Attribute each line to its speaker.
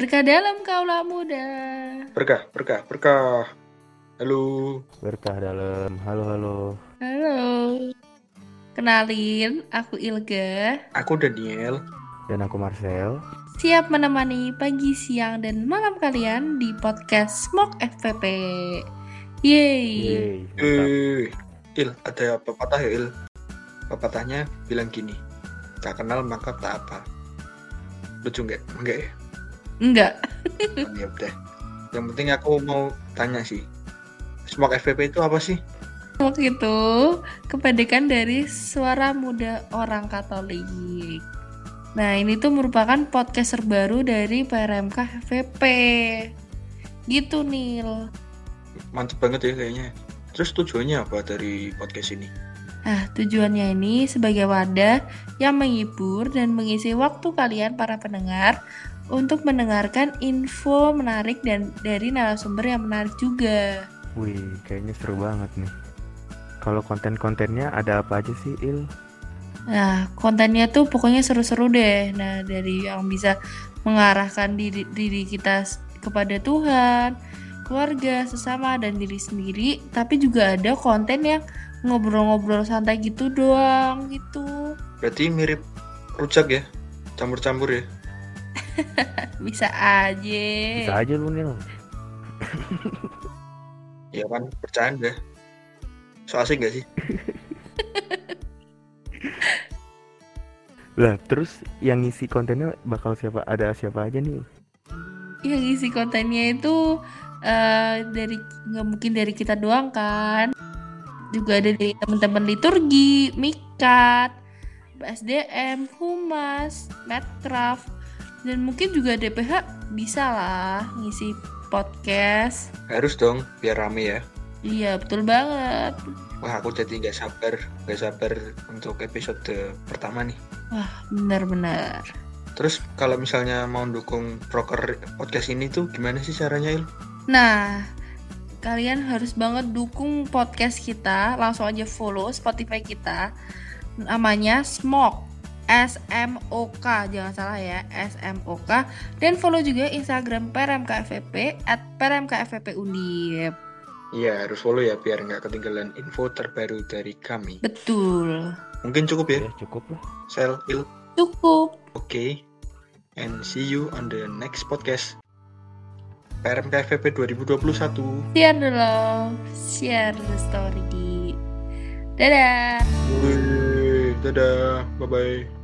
Speaker 1: Berkah dalam kaulah muda.
Speaker 2: Berkah, berkah, berkah. Halo.
Speaker 3: Berkah dalam. Halo, halo.
Speaker 1: Halo. Kenalin, aku Ilga.
Speaker 2: Aku Daniel.
Speaker 3: Dan aku Marcel.
Speaker 1: Siap menemani pagi, siang, dan malam kalian di podcast Smoke FPP. Yeay.
Speaker 3: Yeay.
Speaker 2: Eh, Il, ada pepatah ya Il? Pepatahnya bilang gini. Tak kenal maka tak apa. Lucu nggak? Enggak ya?
Speaker 1: Enggak.
Speaker 2: Ya udah. Yang penting aku mau tanya sih. Smoke FPP itu apa sih?
Speaker 1: Waktu itu kependekan dari Suara Muda Orang Katolik. Nah, ini tuh merupakan podcast terbaru dari PRMK FVP. Gitu, Nil.
Speaker 2: Mantep banget ya kayaknya. Terus tujuannya apa dari podcast ini?
Speaker 1: Nah, tujuannya ini sebagai wadah yang menghibur dan mengisi waktu kalian para pendengar untuk mendengarkan info menarik dan dari narasumber yang menarik juga.
Speaker 3: Wih, kayaknya seru banget nih. Kalau konten-kontennya ada apa aja sih, Il?
Speaker 1: Nah, kontennya tuh pokoknya seru-seru deh. Nah, dari yang bisa mengarahkan diri, diri kita kepada Tuhan, keluarga, sesama, dan diri sendiri. Tapi juga ada konten yang ngobrol-ngobrol santai gitu doang gitu.
Speaker 2: Berarti mirip rujak ya? Campur-campur ya?
Speaker 1: Bisa aja.
Speaker 3: Bisa aja lu, Nil.
Speaker 2: Ya kan, bercanda. So asik gak sih?
Speaker 3: Lah, terus yang ngisi kontennya bakal siapa? Ada siapa aja nih?
Speaker 1: Yang isi kontennya itu eh, dari nggak mungkin dari kita doang kan. Juga ada dari teman-teman liturgi, mikat, BSDM, humas, medcraft, dan mungkin juga DPH bisa lah ngisi podcast.
Speaker 2: Harus dong, biar rame ya.
Speaker 1: Iya betul banget.
Speaker 2: Wah, aku jadi nggak sabar, nggak sabar untuk episode pertama nih.
Speaker 1: Wah benar-benar.
Speaker 2: Terus kalau misalnya mau dukung proker podcast ini tuh gimana sih caranya Il?
Speaker 1: Nah, kalian harus banget dukung podcast kita. Langsung aja follow Spotify kita. Namanya Smoke. S M O K jangan salah ya S M O K dan follow juga Instagram PRMKFVP at PRMKFVP Undip
Speaker 2: Iya, harus follow ya biar nggak ketinggalan info terbaru dari kami.
Speaker 1: betul
Speaker 2: Mungkin cukup ya,
Speaker 3: Ya, cukup lah.
Speaker 2: Sel, Il.
Speaker 1: cukup
Speaker 2: Oke. And see you on the next podcast. PRMKFVP 2021.
Speaker 1: share the love share the story dadah
Speaker 2: Wih, dadah, bye-bye.